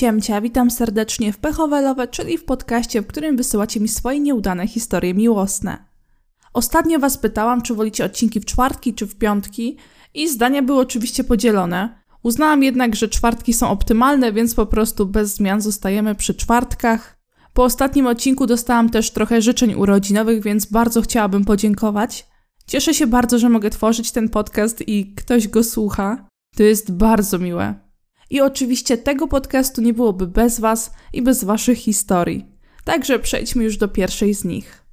Siemcia, witam serdecznie w Pechowelowe, czyli w podcaście, w którym wysyłacie mi swoje nieudane historie miłosne. Ostatnio Was pytałam, czy wolicie odcinki w czwartki czy w piątki i zdania były oczywiście podzielone. Uznałam jednak, że czwartki są optymalne, więc po prostu bez zmian zostajemy przy czwartkach. Po ostatnim odcinku dostałam też trochę życzeń urodzinowych, więc bardzo chciałabym podziękować. Cieszę się bardzo, że mogę tworzyć ten podcast i ktoś go słucha. To jest bardzo miłe. I oczywiście tego podcastu nie byłoby bez Was i bez Waszych historii. Także przejdźmy już do pierwszej z nich.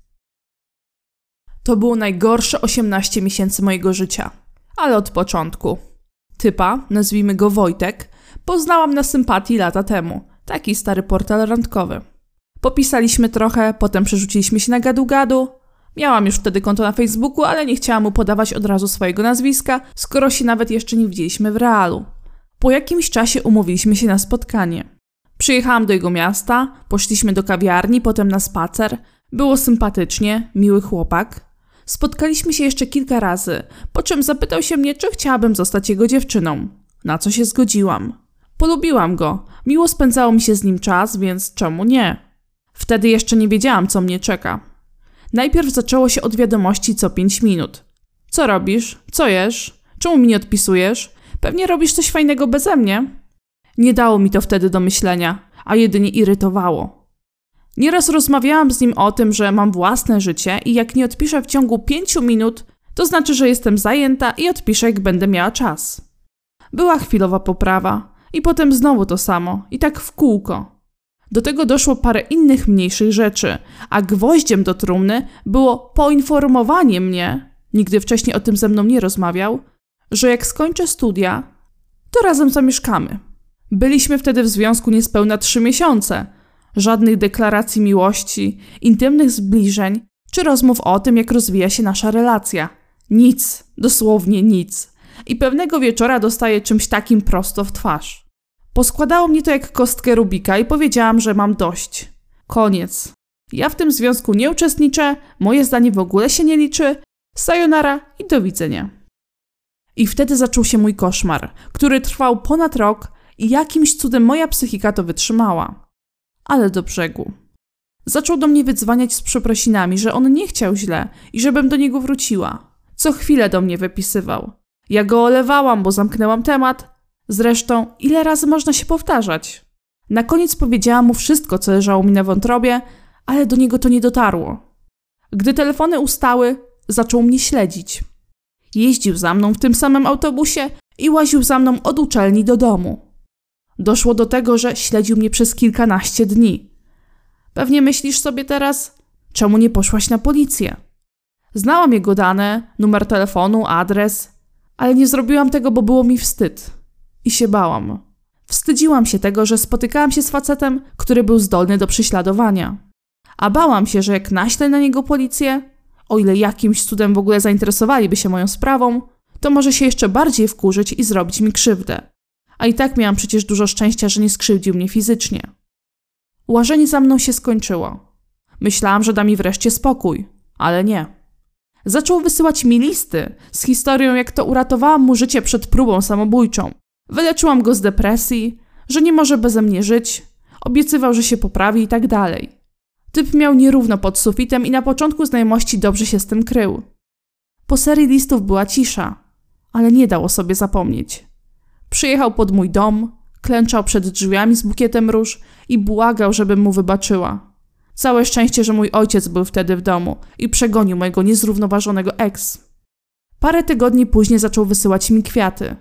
To było najgorsze 18 miesięcy mojego życia, ale od początku. Typa, nazwijmy go Wojtek, poznałam na sympatii lata temu. Taki stary portal randkowy. Popisaliśmy trochę, potem przerzuciliśmy się na gadu-gadu. Miałam już wtedy konto na Facebooku, ale nie chciałam mu podawać od razu swojego nazwiska, skoro się nawet jeszcze nie widzieliśmy w realu. Po jakimś czasie umówiliśmy się na spotkanie. Przyjechałam do jego miasta, poszliśmy do kawiarni, potem na spacer. Było sympatycznie, miły chłopak. Spotkaliśmy się jeszcze kilka razy, po czym zapytał się mnie, czy chciałabym zostać jego dziewczyną. Na co się zgodziłam. Polubiłam go, miło spędzało mi się z nim czas, więc czemu nie? Wtedy jeszcze nie wiedziałam, co mnie czeka. Najpierw zaczęło się od wiadomości co pięć minut. Co robisz? Co jesz? Czemu mi nie odpisujesz? Pewnie robisz coś fajnego beze mnie? Nie dało mi to wtedy do myślenia, a jedynie irytowało. Nieraz rozmawiałam z nim o tym, że mam własne życie i jak nie odpiszę w ciągu pięciu minut, to znaczy, że jestem zajęta i odpiszę, jak będę miała czas. Była chwilowa poprawa i potem znowu to samo i tak w kółko. Do tego doszło parę innych mniejszych rzeczy, a gwoździem do trumny było poinformowanie mnie, nigdy wcześniej o tym ze mną nie rozmawiał, że jak skończę studia, to razem zamieszkamy. Byliśmy wtedy w związku niespełna trzy miesiące. Żadnych deklaracji miłości, intymnych zbliżeń, czy rozmów o tym, jak rozwija się nasza relacja. Nic, dosłownie nic. I pewnego wieczora dostaję czymś takim prosto w twarz. Poskładało mnie to jak kostkę Rubika i powiedziałam, że mam dość. Koniec. Ja w tym związku nie uczestniczę, moje zdanie w ogóle się nie liczy. Sayonara i do widzenia. I wtedy zaczął się mój koszmar, który trwał ponad rok i jakimś cudem moja psychika to wytrzymała. Ale do brzegu. Zaczął do mnie wydzwaniać z przeprosinami, że on nie chciał źle i żebym do niego wróciła. Co chwilę do mnie wypisywał. Ja go olewałam, bo zamknęłam temat. Zresztą, ile razy można się powtarzać? Na koniec powiedziałam mu wszystko, co leżało mi na wątrobie, ale do niego to nie dotarło. Gdy telefony ustały, zaczął mnie śledzić. Jeździł za mną w tym samym autobusie i łaził za mną od uczelni do domu. Doszło do tego, że śledził mnie przez kilkanaście dni. Pewnie myślisz sobie teraz, czemu nie poszłaś na policję? Znałam jego dane, numer telefonu, adres, ale nie zrobiłam tego, bo było mi wstyd. I się bałam. Wstydziłam się tego, że spotykałam się z facetem, który był zdolny do prześladowania. A bałam się, że jak naślę na niego policję, o ile jakimś cudem w ogóle zainteresowaliby się moją sprawą, to może się jeszcze bardziej wkurzyć i zrobić mi krzywdę. A i tak miałam przecież dużo szczęścia, że nie skrzywdził mnie fizycznie. Łażenie za mną się skończyło. Myślałam, że da mi wreszcie spokój, ale nie. Zaczął wysyłać mi listy z historią, jak to uratowałam mu życie przed próbą samobójczą. Wyleczyłam go z depresji, że nie może beze mnie żyć, obiecywał, że się poprawi i tak dalej. Typ miał nierówno pod sufitem i na początku znajomości dobrze się z tym krył. Po serii listów była cisza, ale nie dało sobie zapomnieć. Przyjechał pod mój dom, klęczał przed drzwiami z bukietem róż i błagał, żebym mu wybaczyła. Całe szczęście, że mój ojciec był wtedy w domu i przegonił mojego niezrównoważonego ex. Parę tygodni później zaczął wysyłać mi kwiaty.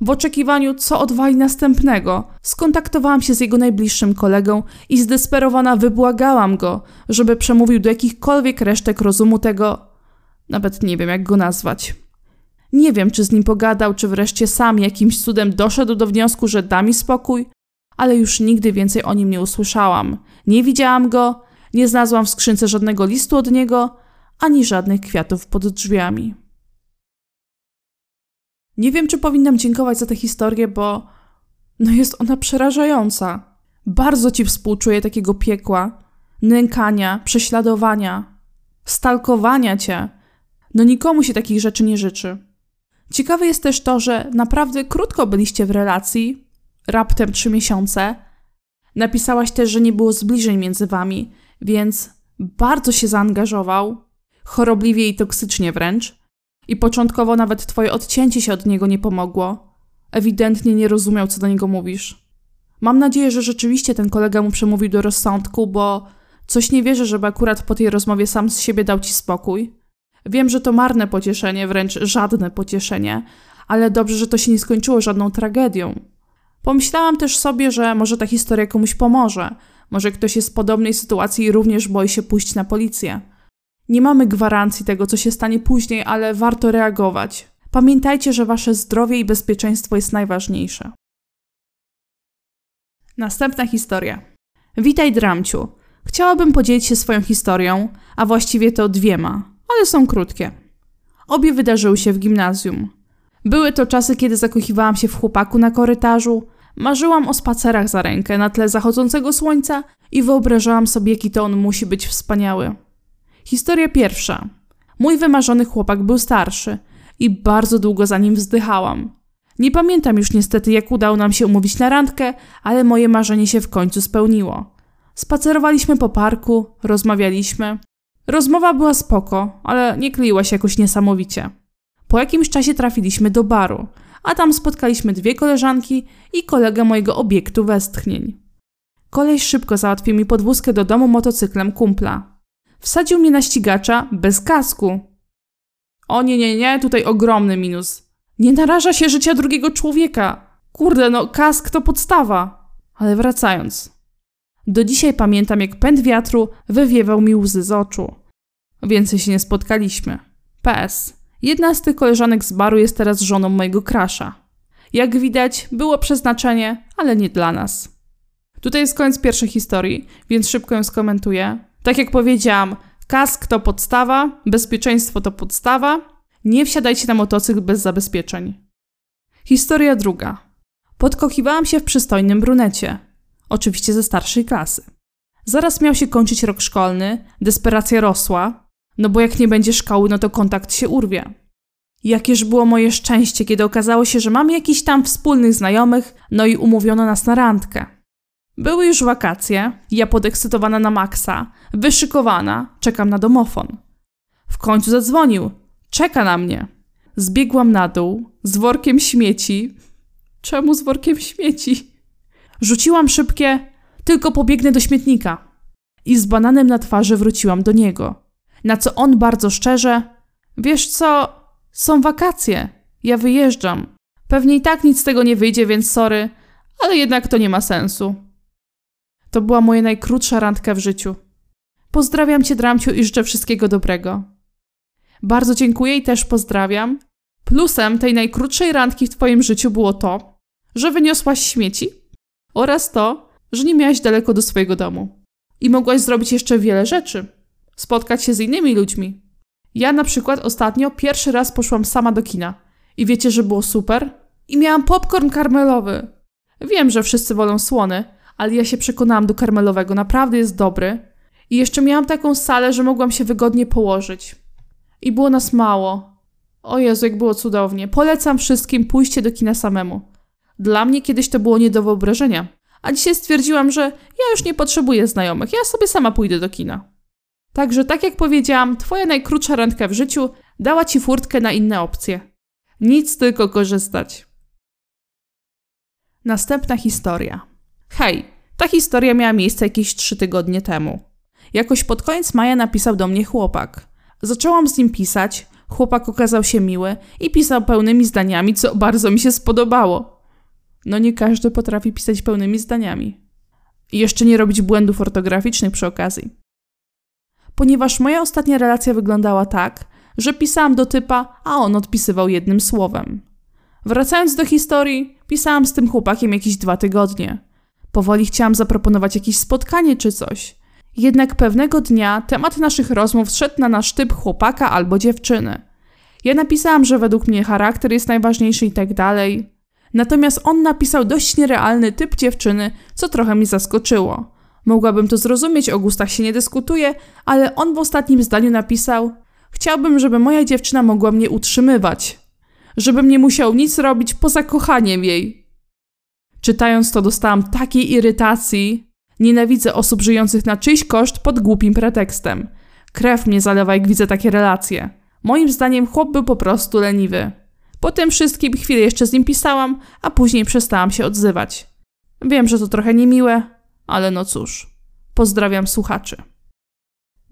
W oczekiwaniu, co odwali następnego, skontaktowałam się z jego najbliższym kolegą i zdesperowana wybłagałam go, żeby przemówił do jakichkolwiek resztek rozumu tego. Nawet nie wiem, jak go nazwać. Nie wiem, czy z nim pogadał, czy wreszcie sam jakimś cudem doszedł do wniosku, że da mi spokój, ale już nigdy więcej o nim nie usłyszałam. Nie widziałam go, nie znalazłam w skrzynce żadnego listu od niego, ani żadnych kwiatów pod drzwiami. Nie wiem, czy powinnam dziękować za tę historię, bo no jest ona przerażająca. Bardzo ci współczuję takiego piekła, nękania, prześladowania, stalkowania cię. No nikomu się takich rzeczy nie życzy. Ciekawe jest też to, że naprawdę krótko byliście w relacji, raptem trzy miesiące, Napisałaś też, że nie było zbliżeń między wami, więc bardzo się zaangażował, chorobliwie i toksycznie wręcz. I początkowo nawet twoje odcięcie się od niego nie pomogło. Ewidentnie nie rozumiał, co do niego mówisz. Mam nadzieję, że rzeczywiście ten kolega mu przemówił do rozsądku, bo coś nie wierzę, żeby akurat po tej rozmowie sam z siebie dał ci spokój. Wiem, że to marne pocieszenie, wręcz żadne pocieszenie, ale dobrze, że to się nie skończyło żadną tragedią. Pomyślałam też sobie, że może ta historia komuś pomoże. Może ktoś jest w podobnej sytuacji i również boi się pójść na policję. Nie mamy gwarancji tego, co się stanie później, ale warto reagować. Pamiętajcie, że wasze zdrowie i bezpieczeństwo jest najważniejsze. Następna historia. Witaj, Dramciu. Chciałabym podzielić się swoją historią, a właściwie to dwiema, ale są krótkie. Obie wydarzyły się w gimnazjum. Były to czasy, kiedy zakochiwałam się w chłopaku na korytarzu, marzyłam o spacerach za rękę na tle zachodzącego słońca i wyobrażałam sobie, jaki to on musi być wspaniały. Historia pierwsza. Mój wymarzony chłopak był starszy i bardzo długo za nim wzdychałam. Nie pamiętam już niestety, jak udało nam się umówić na randkę, ale moje marzenie się w końcu spełniło. Spacerowaliśmy po parku, rozmawialiśmy. Rozmowa była spoko, ale nie kleiła się jakoś niesamowicie. Po jakimś czasie trafiliśmy do baru, a tam spotkaliśmy dwie koleżanki i kolegę mojego obiektu westchnień. Koleś szybko załatwił mi podwózkę do domu motocyklem kumpla. Wsadził mnie na ścigacza bez kasku. O nie, nie, nie, tutaj ogromny minus. Nie naraża się życia drugiego człowieka. Kurde, no kask to podstawa. Ale wracając. Do dzisiaj pamiętam, jak pęd wiatru wywiewał mi łzy z oczu. Więcej się nie spotkaliśmy. PS. Jedna z tych koleżanek z baru jest teraz żoną mojego krasza. Jak widać, było przeznaczenie, ale nie dla nas. Tutaj jest koniec pierwszej historii, więc szybko ją skomentuję. Tak jak powiedziałam, kask to podstawa, bezpieczeństwo to podstawa. Nie wsiadajcie na motocykl bez zabezpieczeń. Historia druga. Podkochiwałam się w przystojnym brunecie. Oczywiście ze starszej klasy. Zaraz miał się kończyć rok szkolny, desperacja rosła, no bo jak nie będzie szkoły, no to kontakt się urwie. Jakież było moje szczęście, kiedy okazało się, że mam jakiś tam wspólnych znajomych, no i umówiono nas na randkę. Były już wakacje, ja podekscytowana na maksa, wyszykowana, czekam na domofon. W końcu zadzwonił. Czeka na mnie. Zbiegłam na dół z workiem śmieci. Czemu z workiem śmieci? Rzuciłam szybkie, tylko pobiegnę do śmietnika. I z bananem na twarzy wróciłam do niego. Na co on bardzo szczerze: Wiesz co, są wakacje, ja wyjeżdżam. Pewnie i tak nic z tego nie wyjdzie, więc sorry, ale jednak to nie ma sensu. To była moja najkrótsza randka w życiu. Pozdrawiam cię, Dramciu, i życzę wszystkiego dobrego. Bardzo dziękuję i też pozdrawiam. Plusem tej najkrótszej randki w twoim życiu było to, że wyniosłaś śmieci oraz to, że nie miałaś daleko do swojego domu. I mogłaś zrobić jeszcze wiele rzeczy. Spotkać się z innymi ludźmi. Ja na przykład ostatnio pierwszy raz poszłam sama do kina. I wiecie, że było super? I miałam popcorn karmelowy. Wiem, że wszyscy wolą słony, ale ja się przekonałam do karmelowego, naprawdę jest dobry. I jeszcze miałam taką salę, że mogłam się wygodnie położyć. I było nas mało. O Jezu, jak było cudownie. Polecam wszystkim pójście do kina samemu. Dla mnie kiedyś to było nie do wyobrażenia. A dzisiaj stwierdziłam, że ja już nie potrzebuję znajomych, ja sobie sama pójdę do kina. Także, tak jak powiedziałam, twoja najkrótsza randka w życiu dała ci furtkę na inne opcje. Nic tylko korzystać. Następna historia. Hej, ta historia miała miejsce jakieś trzy tygodnie temu. Jakoś pod koniec maja napisał do mnie chłopak. Zaczęłam z nim pisać, chłopak okazał się miły i pisał pełnymi zdaniami, co bardzo mi się spodobało. No nie każdy potrafi pisać pełnymi zdaniami. I jeszcze nie robić błędów ortograficznych przy okazji. Ponieważ moja ostatnia relacja wyglądała tak, że pisałam do typa, a on odpisywał jednym słowem. Wracając do historii, pisałam z tym chłopakiem jakieś dwa tygodnie. Powoli chciałam zaproponować jakieś spotkanie czy coś. Jednak pewnego dnia temat naszych rozmów szedł na nasz typ chłopaka albo dziewczyny. Ja napisałam, że według mnie charakter jest najważniejszy i tak dalej. Natomiast on napisał dość nierealny typ dziewczyny, co trochę mi zaskoczyło. Mogłabym to zrozumieć, o gustach się nie dyskutuje, ale on w ostatnim zdaniu napisał: Chciałbym, żeby moja dziewczyna mogła mnie utrzymywać, żebym nie musiał nic robić poza kochaniem jej. Czytając to dostałam takiej irytacji. Nienawidzę osób żyjących na czyjś koszt pod głupim pretekstem. Krew mnie zalewa, jak widzę takie relacje. Moim zdaniem chłop był po prostu leniwy. Po tym wszystkim chwilę jeszcze z nim pisałam, a później przestałam się odzywać. Wiem, że to trochę niemiłe, ale no cóż. Pozdrawiam słuchaczy.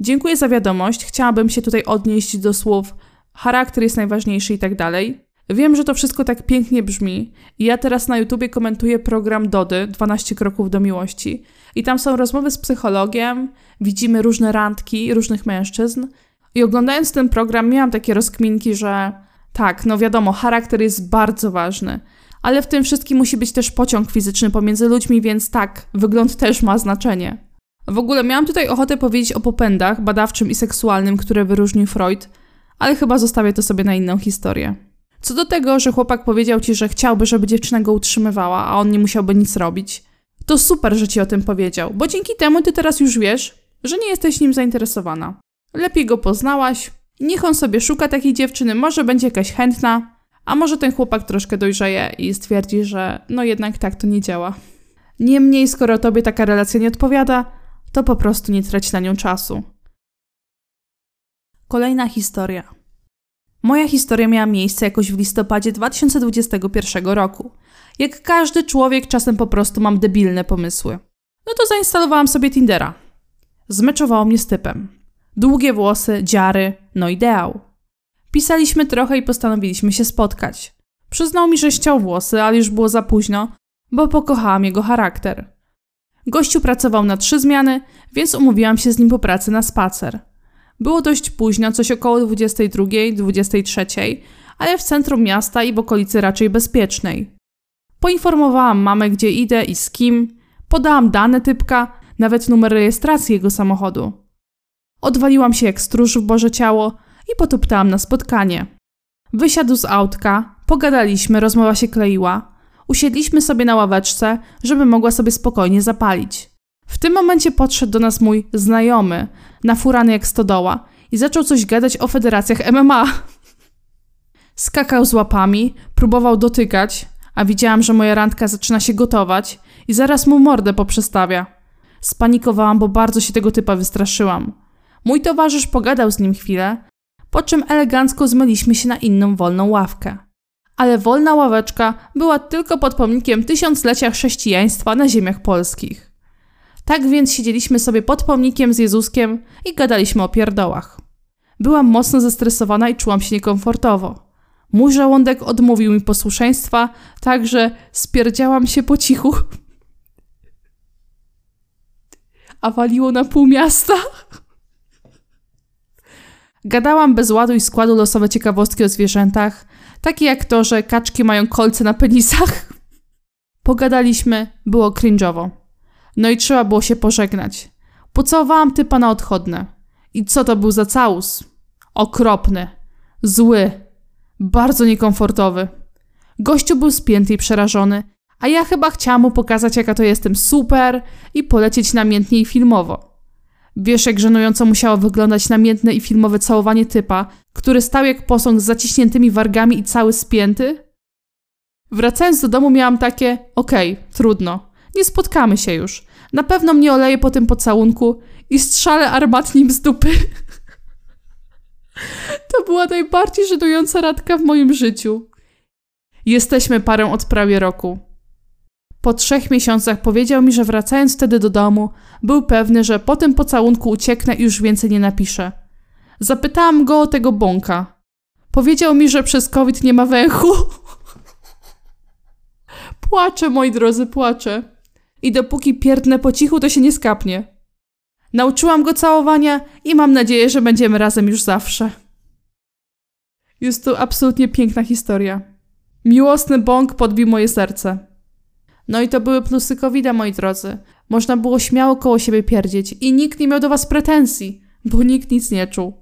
Dziękuję za wiadomość. Chciałabym się tutaj odnieść do słów charakter jest najważniejszy i tak dalej. Wiem, że to wszystko tak pięknie brzmi ja teraz na YouTubie komentuję program Dody 12 kroków do miłości i tam są rozmowy z psychologiem, widzimy różne randki różnych mężczyzn i oglądając ten program miałam takie rozkminki, że tak, no wiadomo, charakter jest bardzo ważny, ale w tym wszystkim musi być też pociąg fizyczny pomiędzy ludźmi, więc tak, wygląd też ma znaczenie. W ogóle miałam tutaj ochotę powiedzieć o popędach badawczym i seksualnym, które wyróżnił Freud, ale chyba zostawię to sobie na inną historię. Co do tego, że chłopak powiedział ci, że chciałby, żeby dziewczyna go utrzymywała, a on nie musiałby nic robić, to super, że ci o tym powiedział, bo dzięki temu ty teraz już wiesz, że nie jesteś nim zainteresowana. Lepiej go poznałaś, niech on sobie szuka takiej dziewczyny, może będzie jakaś chętna, a może ten chłopak troszkę dojrzeje i stwierdzi, że no jednak tak to nie działa. Niemniej, skoro tobie taka relacja nie odpowiada, to po prostu nie trać na nią czasu. Kolejna historia. Moja historia miała miejsce jakoś w listopadzie 2021 roku. Jak każdy człowiek, czasem po prostu mam debilne pomysły. No to zainstalowałam sobie Tindera. Zmeczowało mnie z typem. Długie włosy, dziary, no ideał. Pisaliśmy trochę i postanowiliśmy się spotkać. Przyznał mi, że ściął włosy, ale już było za późno, bo pokochałam jego charakter. Gościu pracował na trzy zmiany, więc umówiłam się z nim po pracy na spacer. Było dość późno, coś około 22, 23, ale w centrum miasta i w okolicy raczej bezpiecznej. Poinformowałam mamę, gdzie idę i z kim, podałam dane typka, nawet numer rejestracji jego samochodu. Odwaliłam się jak stróż w Boże Ciało i potuptałam na spotkanie. Wysiadł z autka, pogadaliśmy, rozmowa się kleiła. Usiedliśmy sobie na ławeczce, żeby mogła sobie spokojnie zapalić. W tym momencie podszedł do nas mój znajomy, nafurany jak stodoła, i zaczął coś gadać o federacjach MMA. Skakał z łapami, próbował dotykać, a widziałam, że moja randka zaczyna się gotować i zaraz mu mordę poprzestawia. Spanikowałam, bo bardzo się tego typa wystraszyłam. Mój towarzysz pogadał z nim chwilę, po czym elegancko zmyliśmy się na inną wolną ławkę. Ale wolna ławeczka była tylko pod pomnikiem tysiąclecia chrześcijaństwa na ziemiach polskich. Tak więc siedzieliśmy sobie pod pomnikiem z Jezuskiem i gadaliśmy o pierdołach. Byłam mocno zestresowana i czułam się niekomfortowo. Mój żołądek odmówił mi posłuszeństwa, także spierdziałam się po cichu. A waliło na pół miasta. Gadałam bez ładu i składu losowe ciekawostki o zwierzętach, takie jak to, że kaczki mają kolce na penisach. Pogadaliśmy, było cringe'owo. No i trzeba było się pożegnać. Pocałowałam typa na odchodne. I co to był za całus? Okropny. Zły. Bardzo niekomfortowy. Gościu był spięty i przerażony, a ja chyba chciałam mu pokazać, jaka to jestem super i polecieć namiętnie i filmowo. Wiesz, jak żenująco musiało wyglądać namiętne i filmowe całowanie typa, który stał jak posąg z zaciśniętymi wargami i cały spięty? Wracając do domu miałam takie, okej, okay, trudno, nie spotkamy się już. Na pewno mnie oleje po tym pocałunku i strzale armatnim z dupy. To była najbardziej żenująca radka w moim życiu. Jesteśmy parą od prawie roku. Po trzech miesiącach powiedział mi, że wracając wtedy do domu, był pewny, że po tym pocałunku ucieknę i już więcej nie napiszę. Zapytałam go o tego bąka. Powiedział mi, że przez COVID nie ma węchu. Płaczę, moi drodzy, płaczę. I dopóki pierdnę po cichu, to się nie skapnie. Nauczyłam go całowania i mam nadzieję, że będziemy razem już zawsze. Jest to absolutnie piękna historia. Miłosny bąk podbił moje serce. No i to były plusy covid moi drodzy. Można było śmiało koło siebie pierdzieć i nikt nie miał do was pretensji, bo nikt nic nie czuł.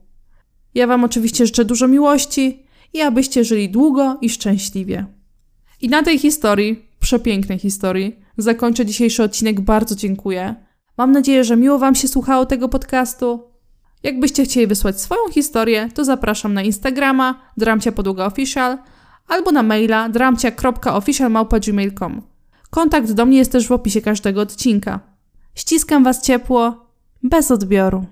Ja wam oczywiście życzę dużo miłości i abyście żyli długo i szczęśliwie. I na tej historii, przepięknej historii, zakończę dzisiejszy odcinek. Bardzo dziękuję. Mam nadzieję, że miło Wam się słuchało tego podcastu. Jakbyście chcieli wysłać swoją historię, to zapraszam na Instagrama dramcia podługa official albo na maila dramcia.official.gmail.com. Kontakt do mnie jest też w opisie każdego odcinka. Ściskam Was ciepło, bez odbioru.